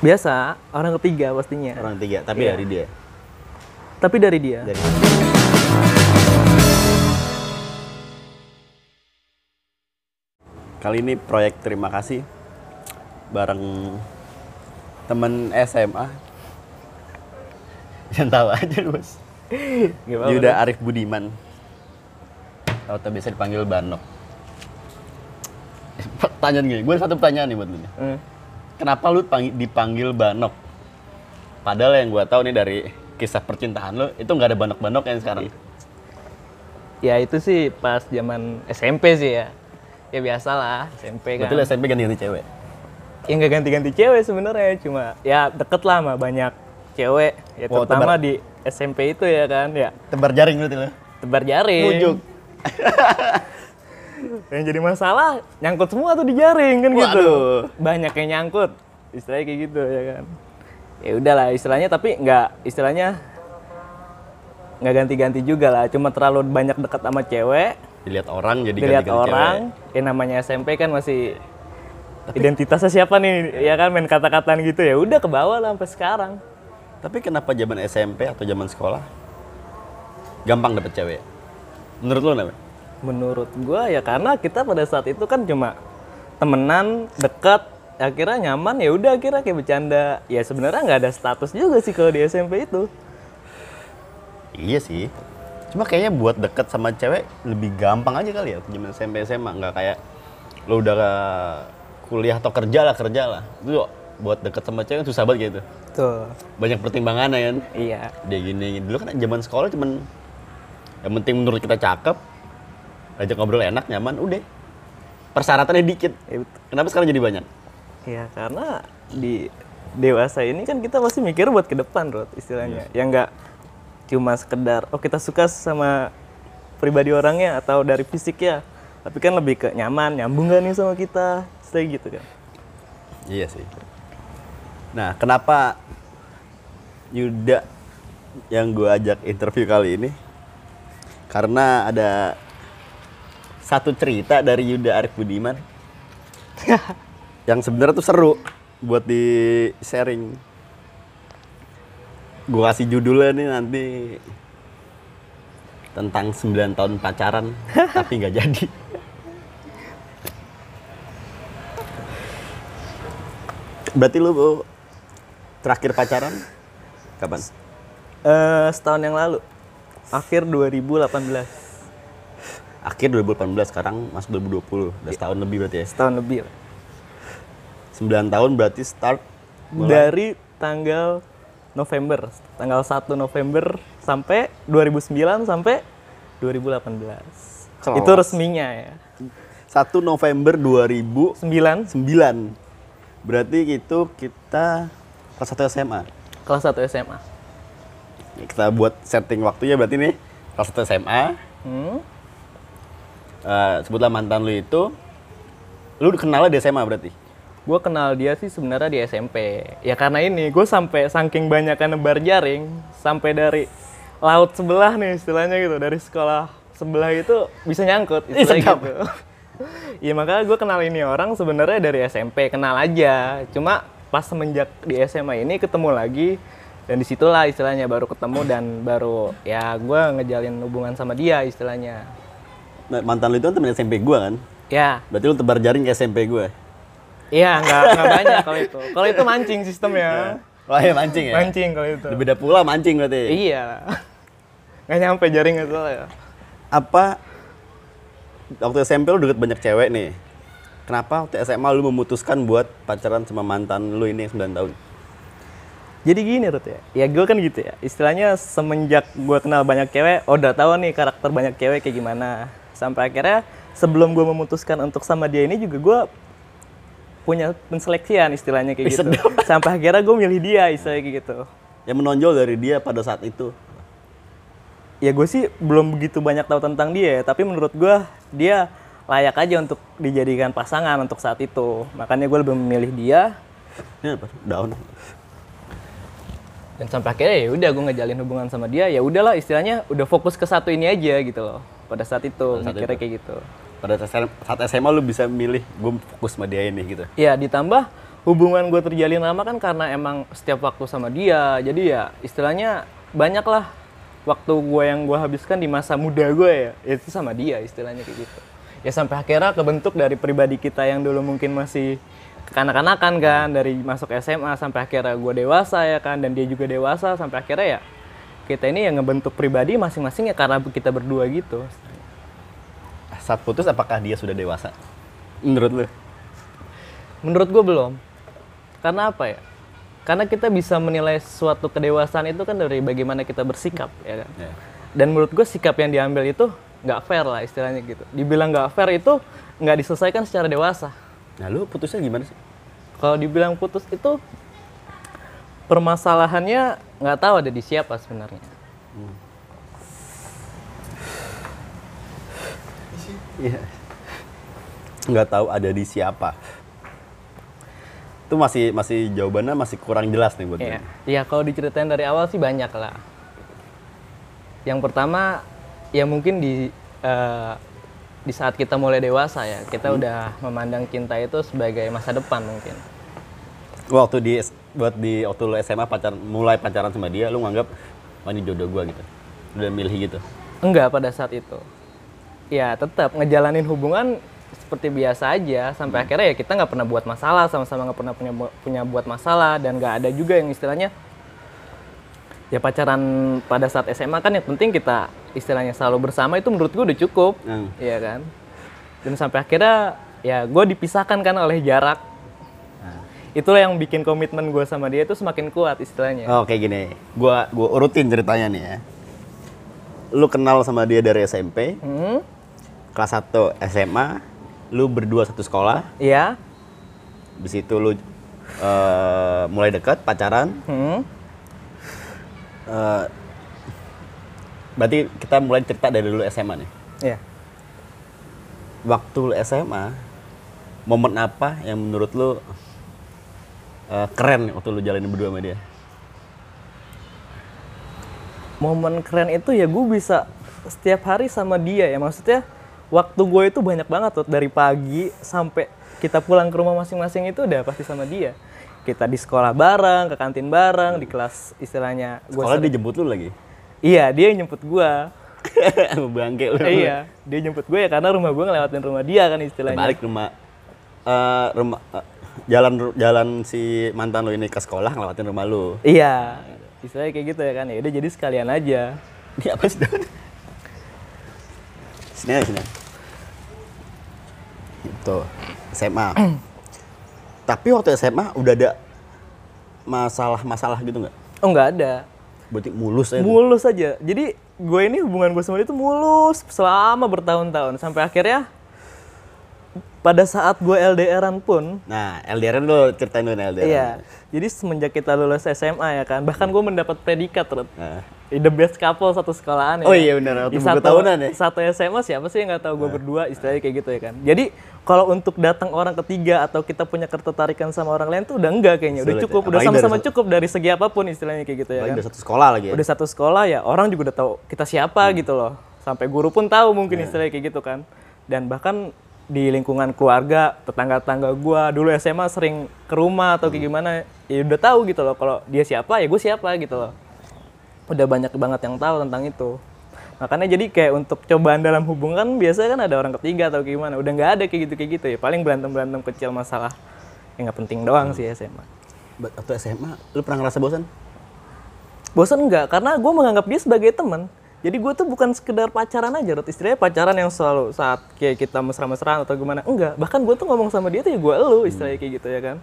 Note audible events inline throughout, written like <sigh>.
Biasa, orang ketiga pastinya. Orang tiga, tapi Iya. dari dia. Tapi dari dia. Dari Kali ini proyek terima kasih bareng temen SMA. <laughs> Yang tahu aja lu, Bos. Gimana? Yuda Arif Budiman. Atau biasa dipanggil Banok. <laughs> Pertanyaan gini, gue ada satu pertanyaan nih buat lu nih. Kenapa lu pang- dipanggil Banok? Padahal yang gue tahu nih dari kisah percintaan lu itu nggak ada banok-banok yang sekarang. Ya itu sih pas zaman SMP sih ya. Ya biasa lah, SMP kan. Betul SMP ganti-ganti cewek. Ya nggak ganti-ganti cewek sebenarnya, cuma ya deket lah sama banyak cewek. Ya Wow, terutama tebar- di SMP itu ya kan, ya Tebar jaring lu. tebar jaring. Mujuk. <laughs> Yang jadi masalah nyangkut semua tuh di jaring kan gitu. Waduh. Banyak yang nyangkut. Istilahnya kayak gitu ya kan. Ya udahlah istilahnya tapi nggak istilahnya nggak ganti-ganti juga lah. Cuma terlalu banyak dekat sama cewek, Dilihat orang jadi dilihat ganti-ganti orang. Ya namanya SMP kan masih identitasnya siapa nih? Ya kan main kata-kataan gitu ya. Udah ke bawah lah sampai sekarang. cewek. Tapi kenapa zaman SMP atau zaman sekolah gampang dapet cewek? Menurut lu kenapa? Menurut gua ya karena kita pada saat itu kan cuma temenan, dekat, akhirnya nyaman ya udah akhirnya kayak bercanda. Ya sebenarnya nggak ada status juga sih kalau di SMP itu. Iya sih. Cuma kayaknya buat deket sama cewek lebih gampang aja kali ya zaman SMP SMA nggak kayak lo udah kuliah atau kerja lah kerja lah. Itu buat deket sama cewek susah banget gitu. Tuh. Banyak pertimbangannya kan. Iya. Dia gini, dulu kan zaman sekolah cuman yang penting menurut kita cakep, ajak ngobrol enak, nyaman, udah. Persyaratannya dikit. Ya, betul. Kenapa sekarang jadi banyak? Ya karena di dewasa ini kan kita pasti mikir buat ke depan, Rod, istilahnya. Ya nggak cuma sekedar oh kita suka sama pribadi orangnya atau dari fisiknya, tapi kan lebih ke nyaman, nyambung gak nih sama kita, Istilah gitu kan. Iya sih. Nah, kenapa Yuda yang gue ajak interview kali ini? Karena ada satu cerita dari Yuda Arif Budiman yang sebenarnya tuh seru buat di sharing. Gue kasih judulnya nih nanti tentang 9 tahun pacaran <laughs> tapi nggak jadi. Berarti lu Bu, terakhir pacaran kapan? Eh setahun yang lalu, akhir 2018, Akhir 2018, sekarang masuk 2020. Udah setahun lebih berarti ya. setahun lebih. lah. 9 tahun berarti start mulai. Dari tanggal November, tanggal 1 November sampai 2009 sampai 2018. Kelas. Itu resminya ya. 1 November 2009. 9 Berarti itu kita kelas 1 SMA. kelas 1 SMA. Kita buat setting waktunya berarti nih kelas 1 SMA. Hmm? Eh, sebutlah mantan lu itu lu kenalnya di SMA berarti. Gue kenal dia sih sebenarnya di SMP. Ya karena ini, gue sampai saking banyaknya nebar jaring, sampai dari laut sebelah nih istilahnya gitu, dari sekolah sebelah itu bisa nyangkut istilahnya gitu. Iya <laughs> makanya gue kenal ini orang sebenarnya dari SMP, kenal aja. Cuma pas semenjak di SMA ini ketemu lagi, dan di situlah istilahnya baru ketemu dan baru ya gue ngejalin hubungan sama dia istilahnya. Nah, mantan lu itu kan temen SMP gua kan. Ya, Berarti lu tebar jaring ke SMP gue. iya nggak nggak banyak kalau itu. Kalau itu mancing sistemnya. Wah ya mancing ya? Mancing kalau itu. Beda pula mancing berarti. Iya. Nggak nyampe jaring itu ya. Apa waktu SMP lu deket banyak cewek nih. Kenapa waktu SMA lu memutuskan buat pacaran sama mantan lu ini yang 9 tahun? Jadi gini Rut ya. Ya gue kan gitu ya. Istilahnya semenjak gue kenal banyak cewek, oh udah tahu nih karakter banyak cewek kayak gimana. Sampai akhirnya sebelum gue memutuskan untuk sama dia ini juga gue punya penseleksian istilahnya kayak gitu. sedap. <laughs> Sampai akhirnya gue milih dia istilahnya kayak gitu. Yang menonjol dari dia pada saat itu. Ya gue sih belum begitu banyak tahu tentang dia, ya, tapi menurut gue dia layak aja untuk dijadikan pasangan untuk saat itu. Makanya gue lebih memilih dia Ini apa? Daun. dan sampai akhirnya ya udah gue ngejalin hubungan sama dia ya udahlah istilahnya udah fokus ke satu ini aja gitu loh pada saat itu Pada saat mikirnya itu. kayak gitu Pada saat saat SMA lu bisa milih gue fokus sama dia ini gitu. ya ditambah hubungan gue terjalin lama kan karena emang setiap waktu sama dia jadi ya istilahnya banyak lah waktu gue yang gue habiskan di masa muda gue ya itu sama dia istilahnya kayak gitu ya sampai akhirnya kebentuk dari pribadi kita yang dulu mungkin masih kekanak-kanakan kan dari masuk SMA sampai akhirnya gue dewasa ya kan dan dia juga dewasa sampai akhirnya ya kita ini yang ngebentuk pribadi masing-masing ya karena kita berdua gitu Saat putus apakah dia sudah dewasa? Menurut lu? Menurut gue belum. Karena apa ya? Karena kita bisa menilai suatu kedewasaan itu kan dari bagaimana kita bersikap, ya kan? Ya. Dan menurut gue sikap yang diambil itu nggak fair lah istilahnya gitu. Dibilang nggak fair itu nggak diselesaikan secara dewasa. Nah lu putusnya gimana sih? Kalau dibilang putus itu permasalahannya nggak tahu ada di siapa sebenarnya. Iya. Nggak tahu ada di siapa. Itu masih masih jawabannya masih kurang jelas nih buat Iya, gue. ya kalau diceritain dari awal sih banyak lah. Yang pertama, ya mungkin di eh, di saat kita mulai dewasa ya, kita udah memandang cinta itu sebagai masa depan mungkin. Waktu di buat di waktu lu SMA pacar mulai pacaran sama dia, lu nganggap oh ini jodoh gua gitu. Udah milih gitu. Enggak pada saat itu. Ya tetap ngejalanin hubungan seperti biasa aja sampai akhirnya ya kita nggak pernah buat masalah sama-sama nggak pernah punya punya buat masalah dan nggak ada juga yang istilahnya ya pacaran pada saat SMA kan yang penting kita istilahnya selalu bersama itu menurut gue udah cukup Hmm. Iya kan dan sampai akhirnya ya gue dipisahkan kan oleh jarak itulah yang bikin komitmen gue sama dia itu semakin kuat istilahnya Oh, kayak gini. Gua gua urutin ceritanya nih ya. Lu kenal sama dia dari SMP, Hmm, kelas 1 SMA, lu berdua satu sekolah, iya di situ lu eh, mulai dekat pacaran. hmm, Eh, berarti kita mulai cerita dari dulu SMA nih. iya Waktu lu SMA, momen apa yang menurut lu eh, keren waktu lu jalanin berdua sama dia? momen keren itu ya gue bisa setiap hari sama dia ya maksudnya waktu gue itu banyak banget tuh dari pagi sampai kita pulang ke rumah masing-masing itu udah pasti sama dia kita di sekolah bareng ke kantin bareng di kelas istilahnya gue Sekolah dia jemput lu lagi. iya dia yang jemput gue <laughs> Bangke lu. iya dia jemput gue ya karena rumah gue ngelewatin rumah dia kan istilahnya Balik rumah eh, rumah eh, jalan jalan si mantan lu ini ke sekolah ngelewatin rumah lu. iya istilahnya kayak gitu ya kan ya udah jadi sekalian aja Ini apa sih? Sini aja, sini. Itu SMA. <clears throat> Tapi waktu SMA udah ada masalah-masalah gitu nggak? oh nggak ada Berarti mulus aja. tuh. mulus aja jadi gue ini hubungan gue sama dia itu mulus selama bertahun-tahun sampai akhirnya pada saat gue LDRan pun Nah, LDR lu ceritain dulu nih LDR. iya jadi semenjak kita lulus SMA ya kan bahkan gue mendapat predikat Rut. Nah. the best couple satu sekolahan ya Oh kan. iya benar, waktu satu, tahunan ya. satu SMA siapa sih yang nggak tahu gue berdua istilahnya kayak gitu ya kan jadi kalau untuk datang orang ketiga atau kita punya ketertarikan sama orang lain tuh udah enggak kayaknya udah Sulit ya. cukup udah sama-sama cukup dari segi apa pun istilahnya kayak gitu ya kan udah satu sekolah lagi ya. udah satu sekolah ya orang juga udah tahu kita siapa Hmm. gitu loh sampai guru pun tahu mungkin Iya. istilahnya kayak gitu kan dan bahkan di lingkungan keluarga tetangga-tetangga gua. Dulu SMA sering ke rumah atau Hmm. kayak gimana ya udah tahu gitu loh kalau dia siapa ya gue siapa gitu loh. Udah banyak banget yang tahu tentang itu. Makanya jadi kayak untuk cobaan dalam hubungan biasanya kan ada orang ketiga atau kayak gimana. Udah nggak ada kayak gitu kayak gitu ya. Paling berantem berantem kecil masalah yang nggak penting doang sih SMA Waktu SMA, lu pernah ngerasa bosan? bosan enggak karena gue menganggap dia sebagai teman jadi gue tuh bukan sekedar pacaran aja Rut. istilahnya pacaran yang selalu saat kayak kita mesra-mesraan atau gimana enggak bahkan gue tuh ngomong sama dia tuh ya gue elu istilahnya kayak gitu ya kan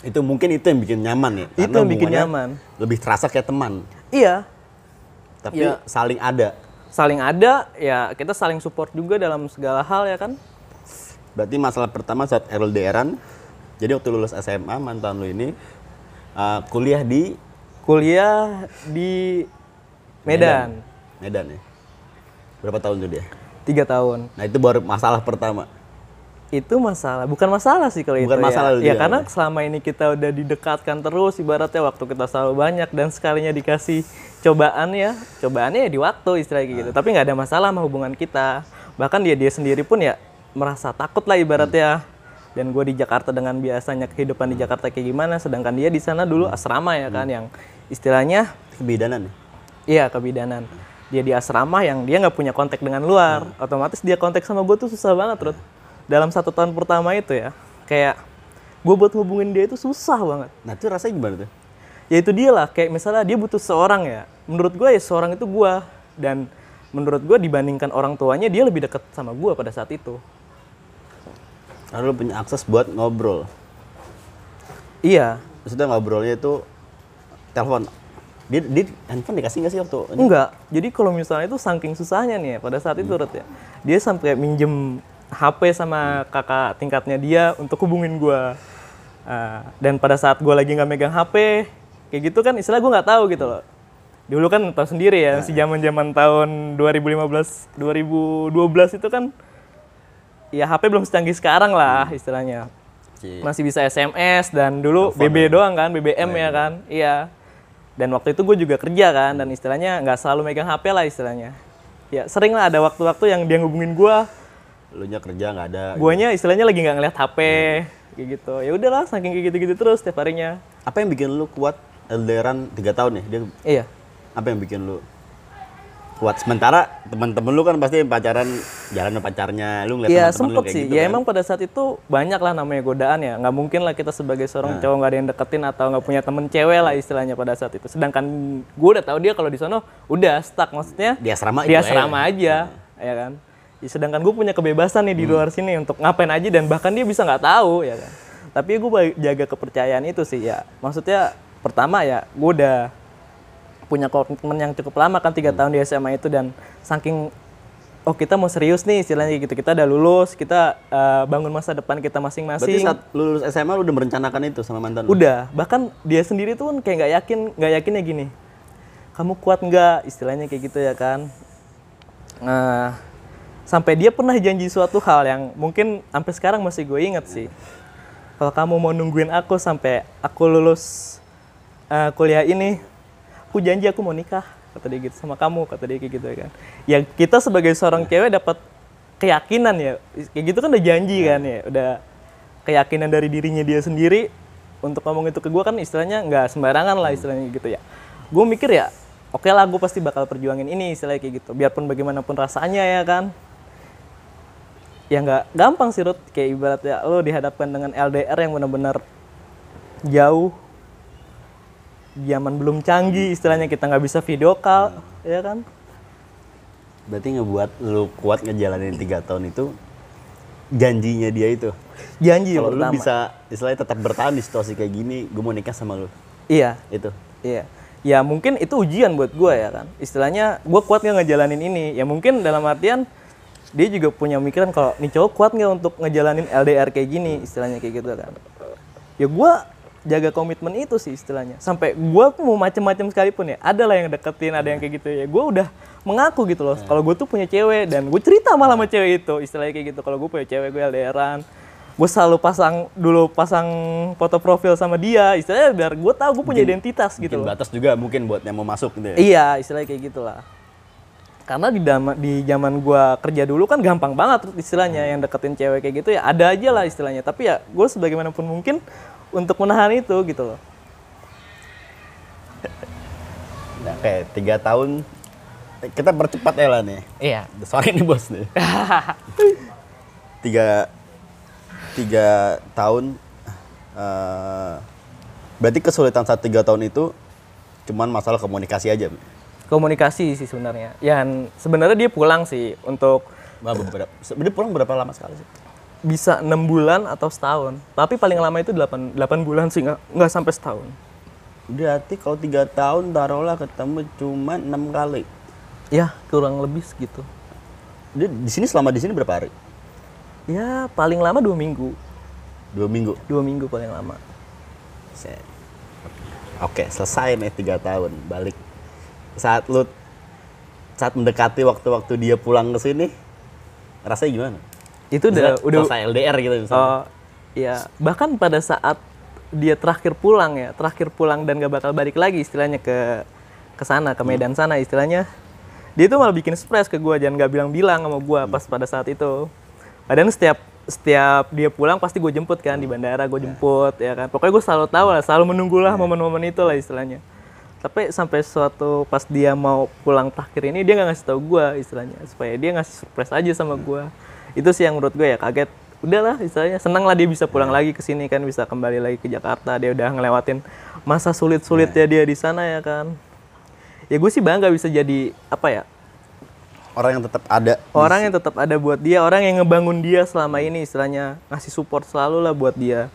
Itu mungkin itu yang bikin nyaman ya. Itu yang bikin nyaman. Lebih terasa kayak teman. iya Tapi Iya. saling ada. saling ada ya kita saling support juga dalam segala hal ya kan Berarti masalah pertama saat LDRan, jadi waktu lulus SMA mantan lu ini uh, kuliah di kuliah di Medan, Medan ya. Berapa tahun tuh dia? tiga tahun Nah itu baru masalah pertama. itu masalah bukan masalah sih kalau itu Bukan ya. masalah ya juga, karena ya? selama ini kita udah didekatkan terus ibaratnya waktu kita selalu banyak dan sekalinya dikasih cobaan ya cobaannya ya di waktu istilahnya kayak Ah. gitu tapi nggak ada masalah sama hubungan kita bahkan dia dia sendiri pun ya merasa takut lah ibaratnya dan gue di Jakarta dengan biasanya kehidupan di Jakarta kayak gimana sedangkan dia di sana dulu asrama ya kan yang istilahnya Kebidanan ya? iya kebidanan dia di asrama yang dia nggak punya kontak dengan luar otomatis dia kontak sama gue tuh susah banget Rut. dalam satu tahun pertama itu ya kayak gue buat hubungin dia itu susah banget Nah itu rasanya gimana tuh? ya itu dia lah kayak misalnya dia butuh seorang ya menurut gue ya seorang itu gue dan menurut gue dibandingkan orang tuanya dia lebih dekat sama gue pada saat itu Lalu lu punya akses buat ngobrol. iya Maksudnya ngobrolnya itu telepon. Dia, dia handphone dikasih nggak sih waktu? enggak. Jadi kalau misalnya itu saking susahnya nih ya, pada saat itu Rut ya. Dia sampai minjem HP sama kakak tingkatnya dia untuk hubungin gue dan pada saat gue lagi nggak megang HP kayak gitu kan istilah gue nggak tahu gitu loh. Dulu kan tahu sendiri ya si zaman zaman tahun 2015 2012 itu kan ya HP belum secanggih sekarang lah istilahnya. Iya. masih bisa SMS dan dulu BB doang kan BBM ya kan. Iya dan waktu itu gue juga kerja kan dan istilahnya nggak selalu megang HP lah istilahnya. Ya sering lah ada waktu-waktu yang dia ngubungin gue Lu nya kerja nggak ada. guanya istilahnya lagi nggak ngeliat HP kayak gitu. Ya udahlah saking kayak gitu-gitu terus setiap harinya. Apa yang bikin lu kuat LDRan 3 tahun ya? Dia iya. Apa yang bikin lu kuat? Sementara teman-teman lu kan pasti pacaran jalan sama pacarnya, lu ngeliat Iya teman-teman lu kayak sih. gitu ya kan. emang pada saat itu banyak lah namanya godaan ya. Nggak mungkin lah kita sebagai seorang Nah. cowok nggak ada yang deketin atau nggak punya temen cewek lah istilahnya pada saat itu. Sedangkan gue udah tahu dia kalau di sono udah stuck maksudnya Di asrama di itu asrama aja, ya kan. Ya, sedangkan gue punya kebebasan nih di Hmm. luar sini untuk ngapain aja dan bahkan dia bisa nggak tahu ya kan. Tapi gue jaga kepercayaan itu sih ya. Maksudnya pertama ya gue udah punya komitmen yang cukup lama kan Hmm. tiga tahun di SMA itu dan saking oh kita mau serius nih istilahnya gitu. Kita udah lulus kita eh, bangun masa depan kita Berarti masing-masing saat lu lulus SMA lu udah merencanakan itu sama mantan lu? udah. Bahkan dia sendiri tuh kan kayak nggak yakin nggak yakinnya gini kamu kuat nggak? istilahnya kayak gitu ya kan. Nah sampai dia pernah janji suatu hal yang mungkin sampai sekarang masih gue inget sih. Kalau kamu mau nungguin aku sampai aku lulus eh, kuliah ini aku janji aku mau nikah kata dia gitu sama kamu kata dia kayak gitu ya kan. Ya kita sebagai seorang cewek dapat keyakinan ya kayak gitu kan udah janji kan ya udah keyakinan dari dirinya dia sendiri untuk ngomong itu ke gue kan istilahnya nggak sembarangan lah istilahnya gitu ya. Gue mikir ya oke lah gue pasti bakal perjuangin ini istilahnya kayak gitu biarpun bagaimanapun rasanya ya kan. Ya nggak gampang sih Ruth kayak ibaratnya lo dihadapkan dengan LDR yang benar-benar jauh zaman belum canggih istilahnya kita nggak bisa video call ya kan Berarti ngebuat lu kuat ngejalanin tiga tahun itu janjinya dia itu. janji Kalau lu bisa istilahnya tetap bertahan di situasi kayak gini, gue mau nikah sama lu. iya Itu. Iya. Ya mungkin itu ujian buat gue ya kan. Istilahnya gue kuat nggak ngejalanin ini. Ya mungkin dalam artian dia juga punya pemikiran kalau nih cowok kuat nggak untuk ngejalanin LDR kayak gini istilahnya kayak gitu kan. Ya gue jaga komitmen itu sih istilahnya. Sampai gue mau macem-macem sekalipun ya. Ada lah yang deketin, ada yang kayak gitu ya. Gue udah mengaku gitu loh. Kalau gue tuh punya cewek dan gue cerita malah sama cewek itu. Istilahnya kayak gitu. Kalau gue punya cewek gue LDRan. Gue selalu pasang dulu pasang foto profil sama dia. Istilahnya biar gue tahu gue punya identitas gitu Bikin loh. batas juga mungkin buat yang mau masuk gitu ya. Iya, istilahnya kayak gitulah. Karena di dama, di zaman gua kerja dulu kan gampang banget istilahnya yang deketin cewek kayak gitu ya ada aja lah istilahnya. Tapi ya gue sebagaimanapun mungkin untuk menahan itu gitu loh. Nah, kayak tiga tahun kita percepat ya lah nih. Iya. Sorry nih bos nih. <laughs> tiga tiga tahun eh, berarti kesulitan saat tiga tahun itu cuman masalah komunikasi aja Komunikasi sih sebenarnya. Yang sebenarnya dia pulang sih untuk Wah, beberapa sebenarnya pulang berapa lama sekali sih bisa enam bulan atau setahun. Tapi paling lama itu 8, 8 bulan sih nggak nggak sampai setahun. berarti kalau tiga tahun taruhlah ketemu cuma enam kali Ya kurang lebih segitu. dia di sini selama di sini berapa hari Ya paling lama dua minggu. dua minggu Dua minggu paling lama. Set. Oke, selesai nih tiga tahun balik. Saat lu saat mendekati waktu-waktu dia pulang ke sini, rasanya gimana? Itu udah udah selesai LDR gitu misalnya. Oh, iya. Bahkan pada saat dia terakhir pulang ya, terakhir pulang dan gak bakal balik lagi istilahnya ke ke sana, ke Medan sana istilahnya. Dia tuh malah bikin surprise ke gua dan gak bilang-bilang sama gua pas pada saat itu. Padahal setiap setiap dia pulang pasti gue jemput kan di bandara gue jemput ya kan pokoknya gue selalu tahu lah selalu menunggulah momen-momen itu lah istilahnya tapi sampai suatu pas dia mau pulang terakhir ini dia nggak ngasih tahu gue istilahnya supaya dia ngasih surprise aja sama gue itu sih yang menurut gue ya kaget. Udahlah istilahnya senang lah dia bisa pulang lagi ke sini kan bisa kembali lagi ke Jakarta. Dia udah ngelewatin masa sulit-sulitnya dia di sana ya kan. Ya gue sih bangga bisa jadi apa ya Orang yang tetap ada. orang yang tetap ada buat dia orang yang ngebangun dia selama ini istilahnya ngasih support selalu lah buat dia.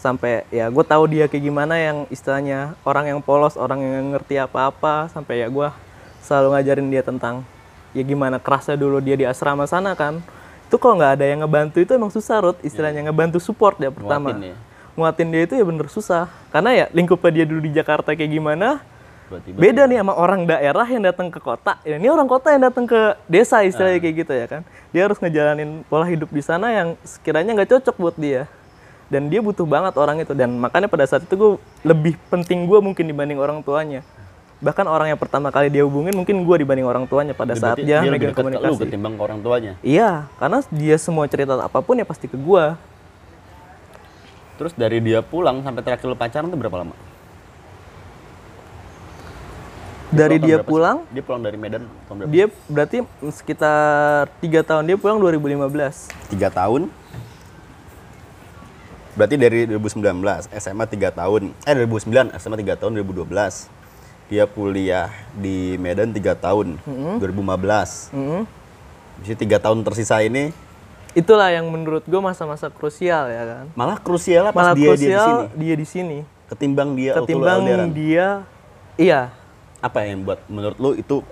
Sampai ya gue tahu dia kayak gimana yang istilahnya orang yang polos orang yang ngerti apa-apa. Sampai ya gue selalu ngajarin dia tentang ya gimana kerasnya dulu dia di asrama sana kan itu kalau nggak ada yang ngebantu itu emang susah Rut istilahnya ngebantu support ya pertama Nguatin ya. nguatin dia itu ya bener susah karena ya lingkupnya dia dulu di Jakarta kayak gimana Tiba-tiba beda nih sama orang daerah yang datang ke kota. Ya, ini orang kota yang datang ke desa istilahnya kayak gitu ya kan. Dia harus ngejalanin pola hidup di sana yang sekiranya nggak cocok buat dia. Dan dia butuh banget orang itu. Dan makanya pada saat itu gue lebih penting gue mungkin dibanding orang tuanya. Bahkan orang yang pertama kali dia hubungin mungkin gue dibanding orang tuanya pada saat berarti dia, lebih megang ke lu komunikasi. ketimbang ke orang tuanya. Iya, karena dia semua cerita apa pun ya pasti ke gue. Terus dari dia pulang sampai terakhir lu pacaran tuh berapa lama? Dari dia pulang, Dia pulang dari Medan tahun berapa? dia berarti sekitar tiga tahun dia pulang 2015. Tiga tahun. Berarti dari 2019, SMA 3 tahun. Eh 2009, SMA 3 tahun 2012. Dia kuliah di Medan 3 tahun, 2015. Mm-mm. Jadi tiga tahun tersisa ini Itulah yang menurut gue masa-masa krusial ya kan. malah krusial lah pas Malah dia dia di sini. krusial dia di sini. Ketimbang dia Ketimbang dia, iya. Apa yang buat menurut lu itu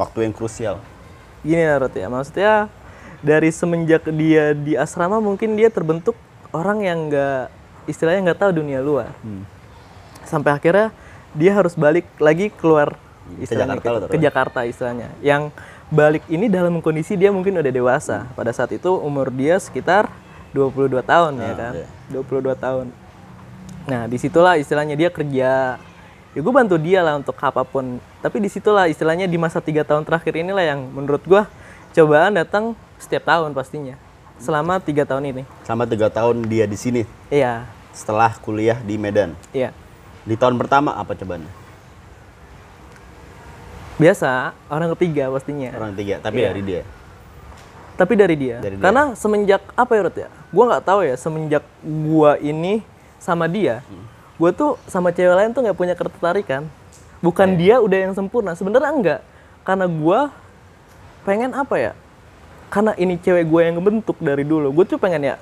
waktu yang krusial? Gini ya Rut ya, maksudnya dari semenjak dia di asrama mungkin dia terbentuk orang yang nggak istilahnya nggak tahu dunia luar. Hmm. Sampai akhirnya dia harus balik lagi keluar Ke istilahnya Jakarta lah ke, ke Jakarta istilahnya. Yang balik ini dalam kondisi dia mungkin udah dewasa. Pada saat itu umur dia sekitar 22 tahun ya Ah, kan. iya. 22 tahun. Nah, di situlah istilahnya dia kerja. Ya gue bantu dia lah untuk apa pun. Tapi di situlah istilahnya di masa tiga tahun terakhir inilah yang menurut gue cobaan datang setiap tahun pastinya. Selama tiga tahun ini. Selama tiga tahun dia di sini Iya, setelah kuliah di Medan. iya. Di tahun pertama apa cobaannya? Biasa orang ketiga pastinya. Orang tiga, tapi Iya. dari dia. Tapi dari dia. Dari dia. Karena semenjak apa ya Rut ya? Gua nggak tahu ya semenjak gua ini sama dia, Hmm. gua tuh sama cewek lain tuh nggak punya ketertarikan. Bukan Iya. dia udah yang sempurna. Sebenarnya enggak. Karena gua pengen apa ya? Karena ini cewek gue yang ngebentuk dari dulu. Gue tuh pengen ya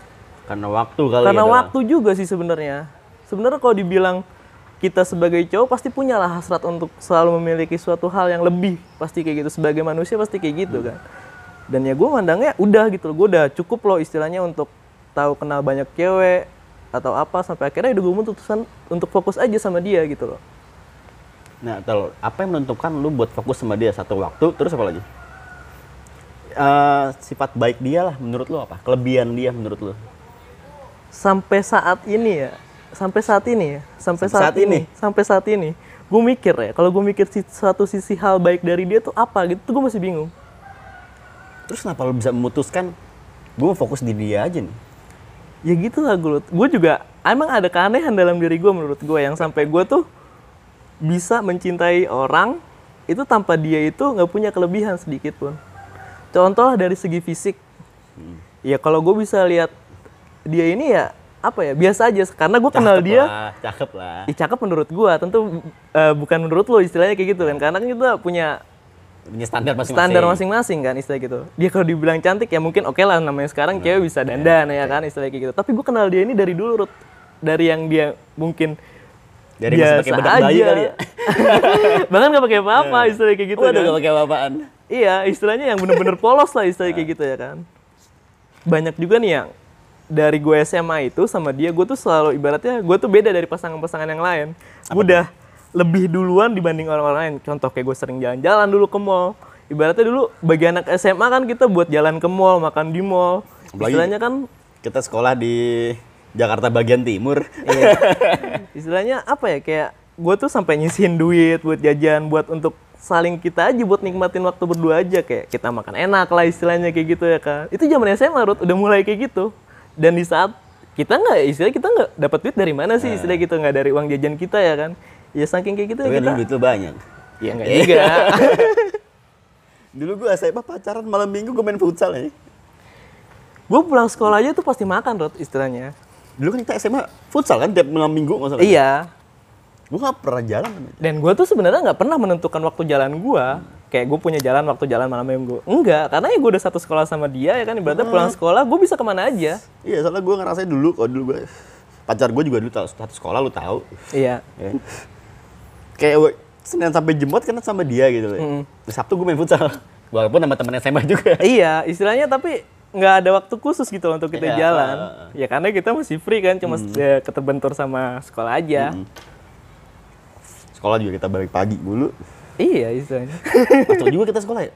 Karena waktu kali karena ya, waktu juga sih sebenarnya. Sebenarnya kalau dibilang kita sebagai cowok pasti punya lah hasrat untuk selalu memiliki suatu hal yang lebih pasti kayak gitu sebagai manusia pasti kayak gitu kan. Dan ya gue mandangnya udah gitu loh, gue udah cukup loh istilahnya untuk tahu kenal banyak cewek atau apa sampai akhirnya udah gue memutuskan untuk fokus aja sama dia gitu loh. Nah, tel, apa yang menentukan lu buat fokus sama dia satu waktu, terus apa lagi? Eh, sifat baik dia lah menurut lu apa? Kelebihan dia menurut lu? Sampai saat ini ya, sampai saat ini ya, sampai, Sampai saat, saat ini, sampai saat ini, gue mikir ya, kalau gue mikir satu sisi hal baik dari dia tuh apa gitu, tuh gue masih bingung. Terus kenapa lu bisa memutuskan gue fokus di dia aja nih? ya gitu lah gue gue juga emang ada keanehan dalam diri gue menurut gue yang sampai gue tuh bisa mencintai orang itu tanpa dia itu nggak punya kelebihan sedikit pun. Contoh dari segi fisik. Ya kalau gue bisa lihat dia ini ya apa ya biasa aja karena gue kenal dia lah, cakep lah. Ih, cakep menurut gue tentu eh, bukan menurut lo istilahnya kayak gitu kan karena kan kita punya Punya standar masing-masing. standar masing-masing kan istilah gitu. Dia kalau dibilang cantik ya mungkin oke lah namanya sekarang cewek bisa dandan ya kan istilah kayak gitu. Tapi gue kenal dia ini dari dulu Rut. Dari yang dia mungkin Dari masih pakai bedak bayi kali ya? <laughs> Bahkan gak pakai apa-apa istilah kayak gitu Waduh, kan. gak pakai apa-apaan. Iya, istilahnya yang bener-bener polos lah istilah kayak gitu ya kan. Banyak juga nih yang dari gue SMA itu sama dia gue tuh selalu ibaratnya gue tuh beda dari pasangan-pasangan yang lain. Gue udah lebih duluan dibanding orang-orang lain. Contoh kayak gue sering jalan-jalan dulu ke mall. Ibaratnya dulu bagi anak SMA kan kita buat jalan ke mall, makan di mall. Apalagi- Istilahnya kan Kita sekolah di Jakarta bagian timur. Iya. <laughs> Istilahnya apa ya kayak gue tuh sampai nyisihin duit buat jajan buat untuk saling kita aja buat nikmatin waktu berdua aja kayak kita makan enak lah istilahnya kayak gitu ya kan. Itu zaman SMA Rut udah mulai kayak gitu. Dan di saat kita nggak istilah kita nggak dapat duit dari mana sih istilah gitu nggak dari uang jajan kita ya kan ya saking kayak gitu Tapi ya kita duit lu banyak. ya nggak juga <laughs> Dulu gue SMA pacaran malam minggu gue main futsal ya. gue pulang sekolah aja tuh pasti makan rot istilahnya Dulu kan kita SMA futsal kan tiap malam minggu nggak salah. iya Gue gak pernah jalan. dan gue tuh sebenarnya nggak pernah menentukan waktu jalan gue kayak gue punya jalan waktu jalan malam minggu enggak karena ya gue udah satu sekolah sama dia ya kan ibaratnya pulang sekolah gue bisa ke mana aja Iya soalnya gue ngerasain dulu kalau dulu gue pacar gue juga dulu tahu satu sekolah lu tahu. iya Ya. Kayak gue Senin sampai Jumat kan sama dia gitu loh. Mm. Sabtu gue main futsal. <laughs> Walaupun sama temen SMA juga. iya istilahnya tapi nggak ada waktu khusus gitu untuk kita Iya, jalan ya karena kita masih free kan cuma ya, keterbentur sama sekolah aja Sekolah juga kita balik pagi dulu. Iya istilahnya Masuk juga kita sekolah ya.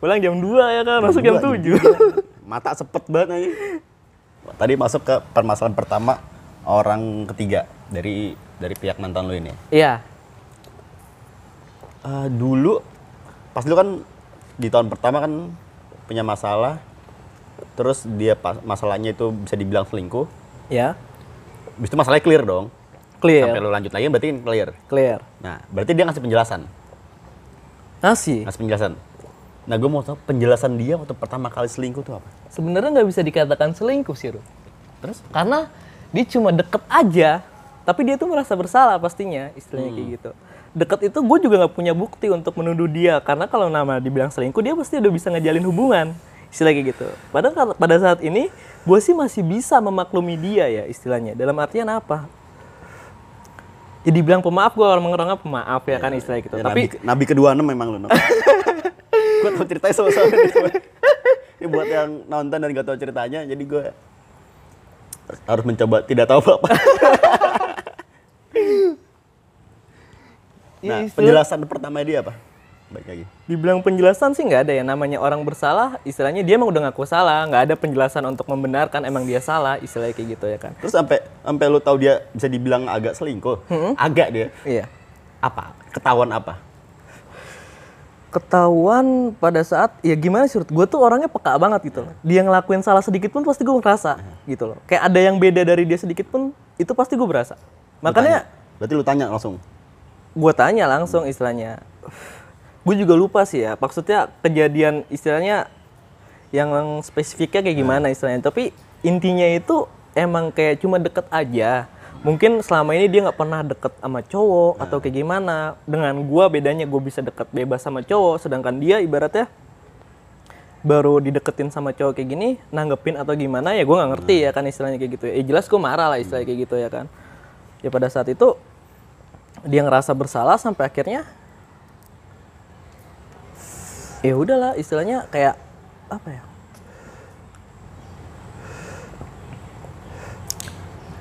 Pulang jam 2 ya kan masuk jam Dua, 7 <laughs> Mata sepet banget aja. Tadi masuk ke permasalahan pertama orang ketiga dari dari pihak mantan lu ini. iya. Eh, dulu pas lu kan di tahun pertama kan punya masalah terus dia pas, masalahnya itu bisa dibilang selingkuh. Ya Habis itu masalahnya clear dong clear. Sampai lu lanjut lagi berarti clear. Clear. Nah berarti dia ngasih penjelasan. Nasi ngasih penjelasan. Nah gue mau tahu penjelasan dia waktu pertama kali selingkuh itu apa? Sebenarnya nggak bisa dikatakan selingkuh sih Ru. terus? Karena dia cuma deket aja tapi dia tuh merasa bersalah pastinya istilahnya kayak gitu. Deket itu gue juga nggak punya bukti untuk menuduh dia karena kalau nama dibilang selingkuh dia pasti udah bisa ngejalin hubungan istilah kayak gitu. Padahal pada saat ini gue sih masih bisa memaklumi dia ya istilahnya. Dalam artian apa ya dibilang pemaaf gue orang mengerangnya pemaaf ya kan istilah gitu. Ya, tapi nabi, nabi kedua enam memang lu <laughs> gue tau ceritanya sama-sama nih, cuma ini buat yang nonton dan gak tau ceritanya jadi gue harus mencoba tidak tahu apa ya <laughs> nah istilah- penjelasan pertama dia apa baik lagi. Dibilang penjelasan sih nggak ada ya. Namanya orang bersalah istilahnya dia emang udah ngaku salah. Nggak ada penjelasan untuk membenarkan emang dia salah istilahnya kayak gitu ya kan. Terus sampai sampai lu tahu dia bisa dibilang agak selingkuh? Agak dia? Iya. Apa? Ketahuan apa? Ketahuan pada saat ya gimana sih gue tuh orangnya peka banget gitu loh. Dia ngelakuin salah sedikit pun pasti gue ngerasa gitu loh. Kayak ada yang beda dari dia sedikit pun itu pasti gue berasa. Makanya berarti lu tanya langsung? Gue tanya langsung istilahnya gue juga lupa sih ya maksudnya kejadian istilahnya yang spesifiknya kayak gimana istilahnya. Tapi intinya itu emang kayak cuma deket aja. Mungkin selama ini dia nggak pernah deket sama cowok atau kayak gimana. Dengan gue bedanya gue bisa deket bebas sama cowok sedangkan dia ibaratnya baru dideketin sama cowok kayak gini nanggepin atau gimana ya gue nggak ngerti ya kan istilahnya kayak gitu. Ya Eh, jelas gue marah lah istilahnya kayak gitu ya kan. Ya pada saat itu dia ngerasa bersalah sampai akhirnya ya udahlah istilahnya kayak apa ya?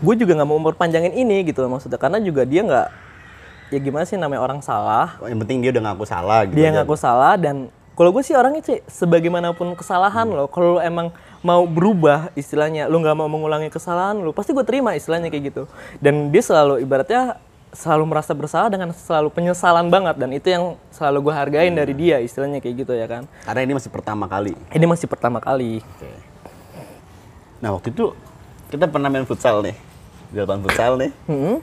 Gue juga nggak mau memperpanjangin ini gitu loh maksudnya karena juga dia nggak ya gimana sih namanya orang salah. Oh, yang penting dia udah ngaku salah gitu dia aja. ngaku salah dan kalau gue sih orangnya sih sebagaimanapun kesalahan lo kalau lo emang mau berubah istilahnya lo nggak mau mengulangi kesalahan lo pasti gue terima istilahnya kayak gitu. Dan dia selalu ibaratnya selalu merasa bersalah dengan selalu penyesalan banget. Dan itu yang selalu gue hargain dari dia istilahnya kayak gitu ya kan. Karena ini masih pertama kali. Ini masih pertama kali. Nah waktu itu kita pernah main futsal nih. Di lapangan futsal nih. Hmm.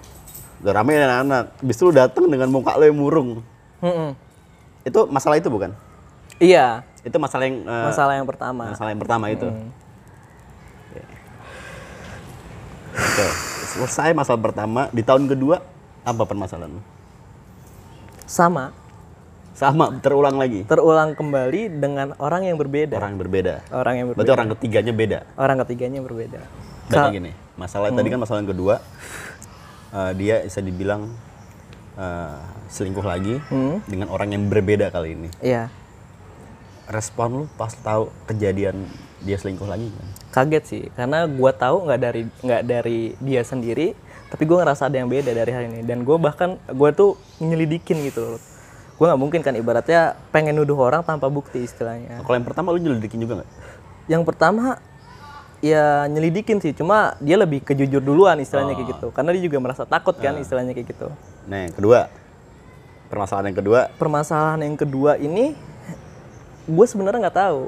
udah rame anak-anak. Habis itu datang dengan muka lo yang murung. Mm-mm. itu masalah itu bukan? Iya. Itu masalah yang eh, masalah yang pertama. masalah yang pertama itu. Oke. selesai masalah pertama. Di tahun kedua apa permasalahan sama. Sama terulang lagi. Terulang kembali dengan orang yang berbeda. Orang yang berbeda. Orang yang berbeda. berarti orang ketiganya beda? Orang ketiganya berbeda. Berarti gini masalah tadi kan masalah yang kedua eh, dia bisa dibilang eh, selingkuh lagi Hmm. dengan orang yang berbeda kali ini. Iya respon lu pas tahu kejadian dia selingkuh lagi? Kan? kaget sih karena gua tahu nggak dari nggak dari dia sendiri tapi gua ngerasa ada yang beda dari hari ini. Dan gua bahkan gua tuh nyelidikin gitu loh. Gua nggak mungkin kan ibaratnya pengen nuduh orang tanpa bukti istilahnya. Kalau yang pertama lu nyelidikin juga nggak? yang pertama ya nyelidikin sih cuma dia lebih kejujur duluan istilahnya kayak gitu. Karena dia juga merasa takut kan istilahnya kayak gitu. Nah yang kedua permasalahan yang kedua? Permasalahan yang kedua ini gue sebenarnya nggak tahu.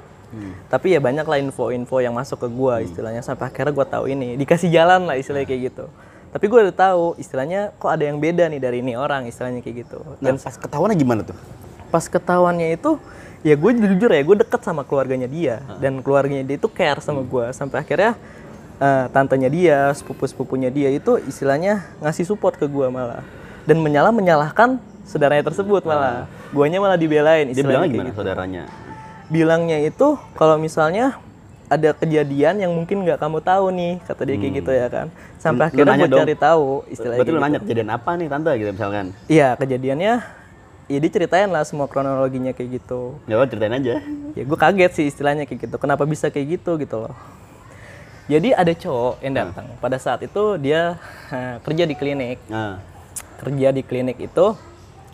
Tapi ya banyak lah info-info yang masuk ke gua istilahnya. Sampai akhirnya gua tahu ini. Dikasih jalan lah istilahnya kayak gitu. Tapi gua udah tahu istilahnya kok ada yang beda nih dari ini orang istilahnya kayak gitu. Nah, pas ketahuannya gimana tuh? pas ketahuannya itu ya gue jujur ya gue deket sama keluarganya dia. Dan keluarganya dia itu care sama gue sampai akhirnya eh, tantenya dia sepupu sepupunya dia itu istilahnya ngasih support ke gue malah. Dan menyalah menyalahkan saudaranya tersebut malah. Guanya malah dibelain Dia bilangnya kayak gimana gitu. saudaranya? Bilangnya itu kalau misalnya ada kejadian yang mungkin nggak kamu tahu nih kata dia kayak gitu ya kan. Sampai Lu- akhirnya gue cari tahu istilahnya Berarti lu kayak nanya gitu. kejadian apa nih tante gitu misalkan. iya kejadiannya ya dia ceritain lah semua kronologinya kayak gitu. Ya ceritain aja. ya gue kaget sih istilahnya kayak gitu. Kenapa bisa kayak gitu gitu loh. Jadi ada cowok yang datang. Pada saat itu dia eh, kerja di klinik. Nah, kerja di klinik itu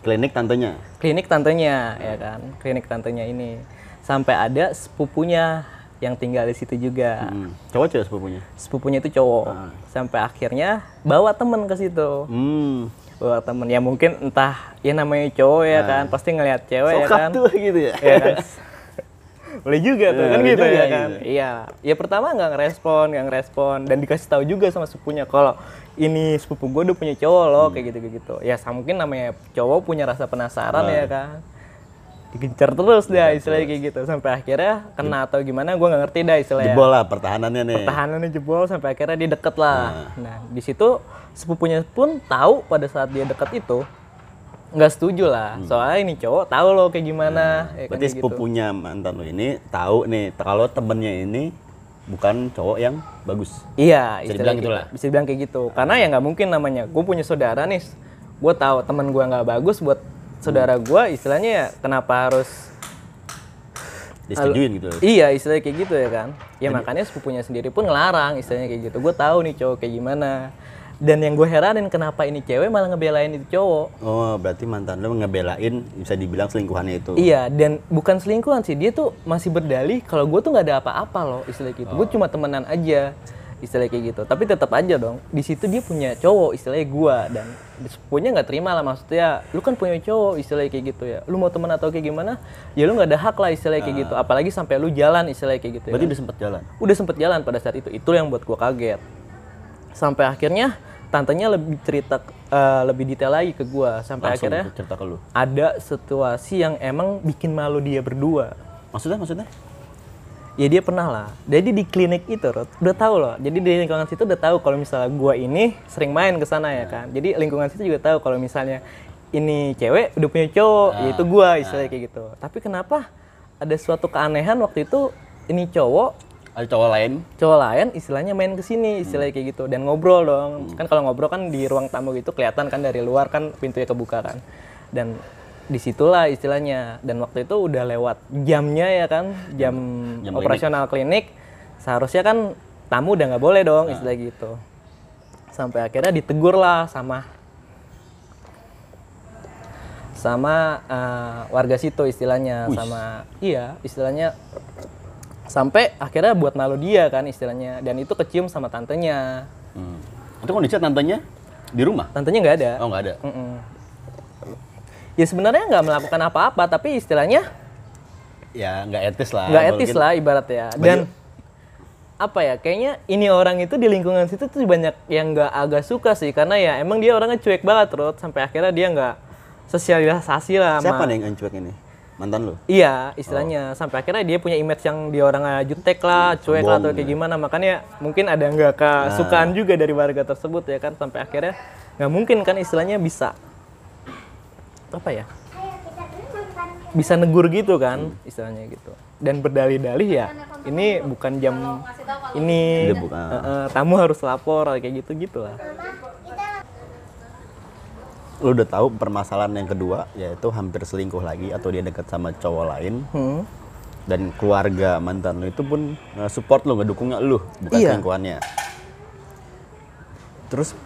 klinik tantenya. klinik tantenya ya kan. Klinik tantenya ini sampai ada sepupunya yang tinggal di situ juga Hmm. Cowok cewek sepupunya. sepupunya itu cowok sampai akhirnya bawa temen ke situ Hmm. bawa temen ya mungkin entah ya namanya cowok ya kan pasti ngelihat cewek ya Sokap kan tuh gitu ya. Iya kan? boleh juga tuh Ya, kan gitu juga ya gitu. kan iya ya pertama nggak ngerespon nggak ngerespon dan dikasih tahu juga sama sepupunya kalau ini sepupu gue udah punya cowok loh Hmm. kayak gitu gitu ya mungkin namanya cowok punya rasa penasaran Nah. ya kan digencar terus dah istilahnya kayak gitu sampai akhirnya kena atau gimana gue nggak ngerti dah istilahnya Jebol lah pertahanannya nih. pertahanannya jebol sampai akhirnya dia deket lah. Nah, di situ sepupunya pun tahu pada saat dia deket itu nggak setuju lah. Soalnya ini cowok tahu loh kayak gimana. ya kan, Berarti gitu. sepupunya mantan lu ini tahu nih kalau temennya ini bukan cowok yang bagus. Iya, Bisa dibilang gitu. gitulah. Bisa dibilang kayak gitu. Karena ya nggak mungkin namanya. Gue punya saudara nih. Gue tahu teman gue nggak bagus buat saudara gue. Istilahnya ya kenapa harus Disetujuin gitu. Iya, istilahnya kayak gitu ya kan. Ya makanya sepupunya sendiri pun ngelarang istilahnya kayak gitu. Gue tahu nih cowok kayak gimana. Dan yang gue heranin kenapa ini cewek malah ngebelain itu cowok. Oh, berarti mantan lu ngebelain bisa dibilang selingkuhannya itu. Iya, dan bukan selingkuhan sih. Dia tuh masih berdalih kalau gue tuh nggak ada apa-apa loh istilah gitu. Gue cuma temenan aja istilah kayak gitu. Tapi tetap aja dong. Di situ dia punya cowok istilahnya gue dan sepupunya nggak terima lah maksudnya. Lu kan punya cowok istilahnya kayak gitu ya. Lu mau temen atau kayak gimana? Ya lu nggak ada hak lah istilahnya kayak gitu. Apalagi sampai lu jalan istilahnya kayak gitu. Ya. Berarti udah sempet jalan. Udah sempet jalan pada saat itu. Itu yang buat gue kaget. Sampai akhirnya tantenya lebih cerita eh, lebih detail lagi ke gue. Sampai Langsung akhirnya cerita ke lu. ada situasi yang emang bikin malu dia berdua. Maksudnya maksudnya? Ya dia pernah lah. Jadi di klinik itu, Rod, udah tahu loh. Jadi di lingkungan situ udah tahu kalau misalnya gua ini sering main ke sana ya kan. Jadi lingkungan situ juga tahu kalau misalnya ini cewek udah punya cowok, yaitu gua istilahnya kayak gitu. Tapi kenapa ada suatu keanehan waktu itu ini cowok Ada cowok lain. cowok lain istilahnya main ke sini istilahnya kayak gitu dan ngobrol dong kan kalau ngobrol kan di ruang tamu gitu kelihatan kan dari luar kan pintunya kebuka kan dan di situlah istilahnya dan waktu itu udah lewat jamnya ya kan jam, Jam operasional klinik. seharusnya kan tamu udah nggak boleh dong istilah gitu sampai akhirnya ditegur lah sama sama eh, warga situ istilahnya sama iya istilahnya sampai akhirnya buat malu dia kan istilahnya dan itu kecium sama tantenya Hmm. Itu kondisi tantenya di rumah? tantenya nggak ada Oh, nggak ada. Mm-mm. Ya sebenarnya nggak melakukan apa-apa tapi istilahnya Ya, nggak etis lah. nggak etis Mungkin- lah ibarat ya dan apa ya kayaknya ini orang itu di lingkungan situ tuh banyak yang nggak agak suka sih karena ya emang dia orangnya cuek banget Rod sampai akhirnya dia nggak sosialisasi lah sama Siapa nih yang cuek ini? Mantan lu? Iya, istilahnya sampai akhirnya dia punya image yang dia orang jutek lah, cuek lah atau kayak gimana. Makanya mungkin ada nggak kesukaan juga dari warga tersebut ya kan sampai akhirnya nggak mungkin kan istilahnya bisa apa ya? Bisa negur gitu kan istilahnya gitu. Dan berdalih-dalih ya, ini bukan jam ini bukan. eh, eh, tamu harus lapor kayak gitu gitulah. Lu udah tahu permasalahan yang kedua yaitu hampir selingkuh lagi atau dia dekat sama cowok lain Hmm. dan keluarga mantan lu itu pun uh, support lu, ngedukungnya lu, bukan Iya. selingkuhannya. Terus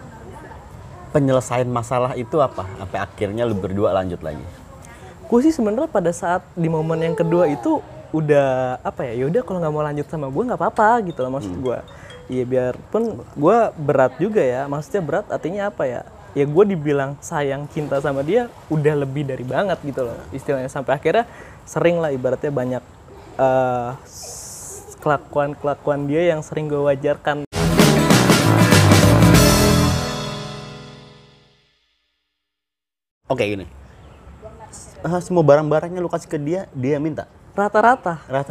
penyelesaian masalah itu apa? Sampai akhirnya lu berdua lanjut lagi. gue sih sebenarnya pada saat di momen yang kedua itu udah apa ya yaudah kalau nggak mau lanjut sama gue nggak apa-apa gitu loh maksud gue iya biarpun gue berat juga ya maksudnya berat artinya apa ya? Ya gue dibilang sayang cinta sama dia udah lebih dari banget gitu loh istilahnya. Sampai akhirnya sering lah ibaratnya banyak s- kelakuan-kelakuan dia yang sering gue wajarkan Oke gini. Ah, semua barang-barangnya lu kasih ke dia, dia minta. rata-rata Rata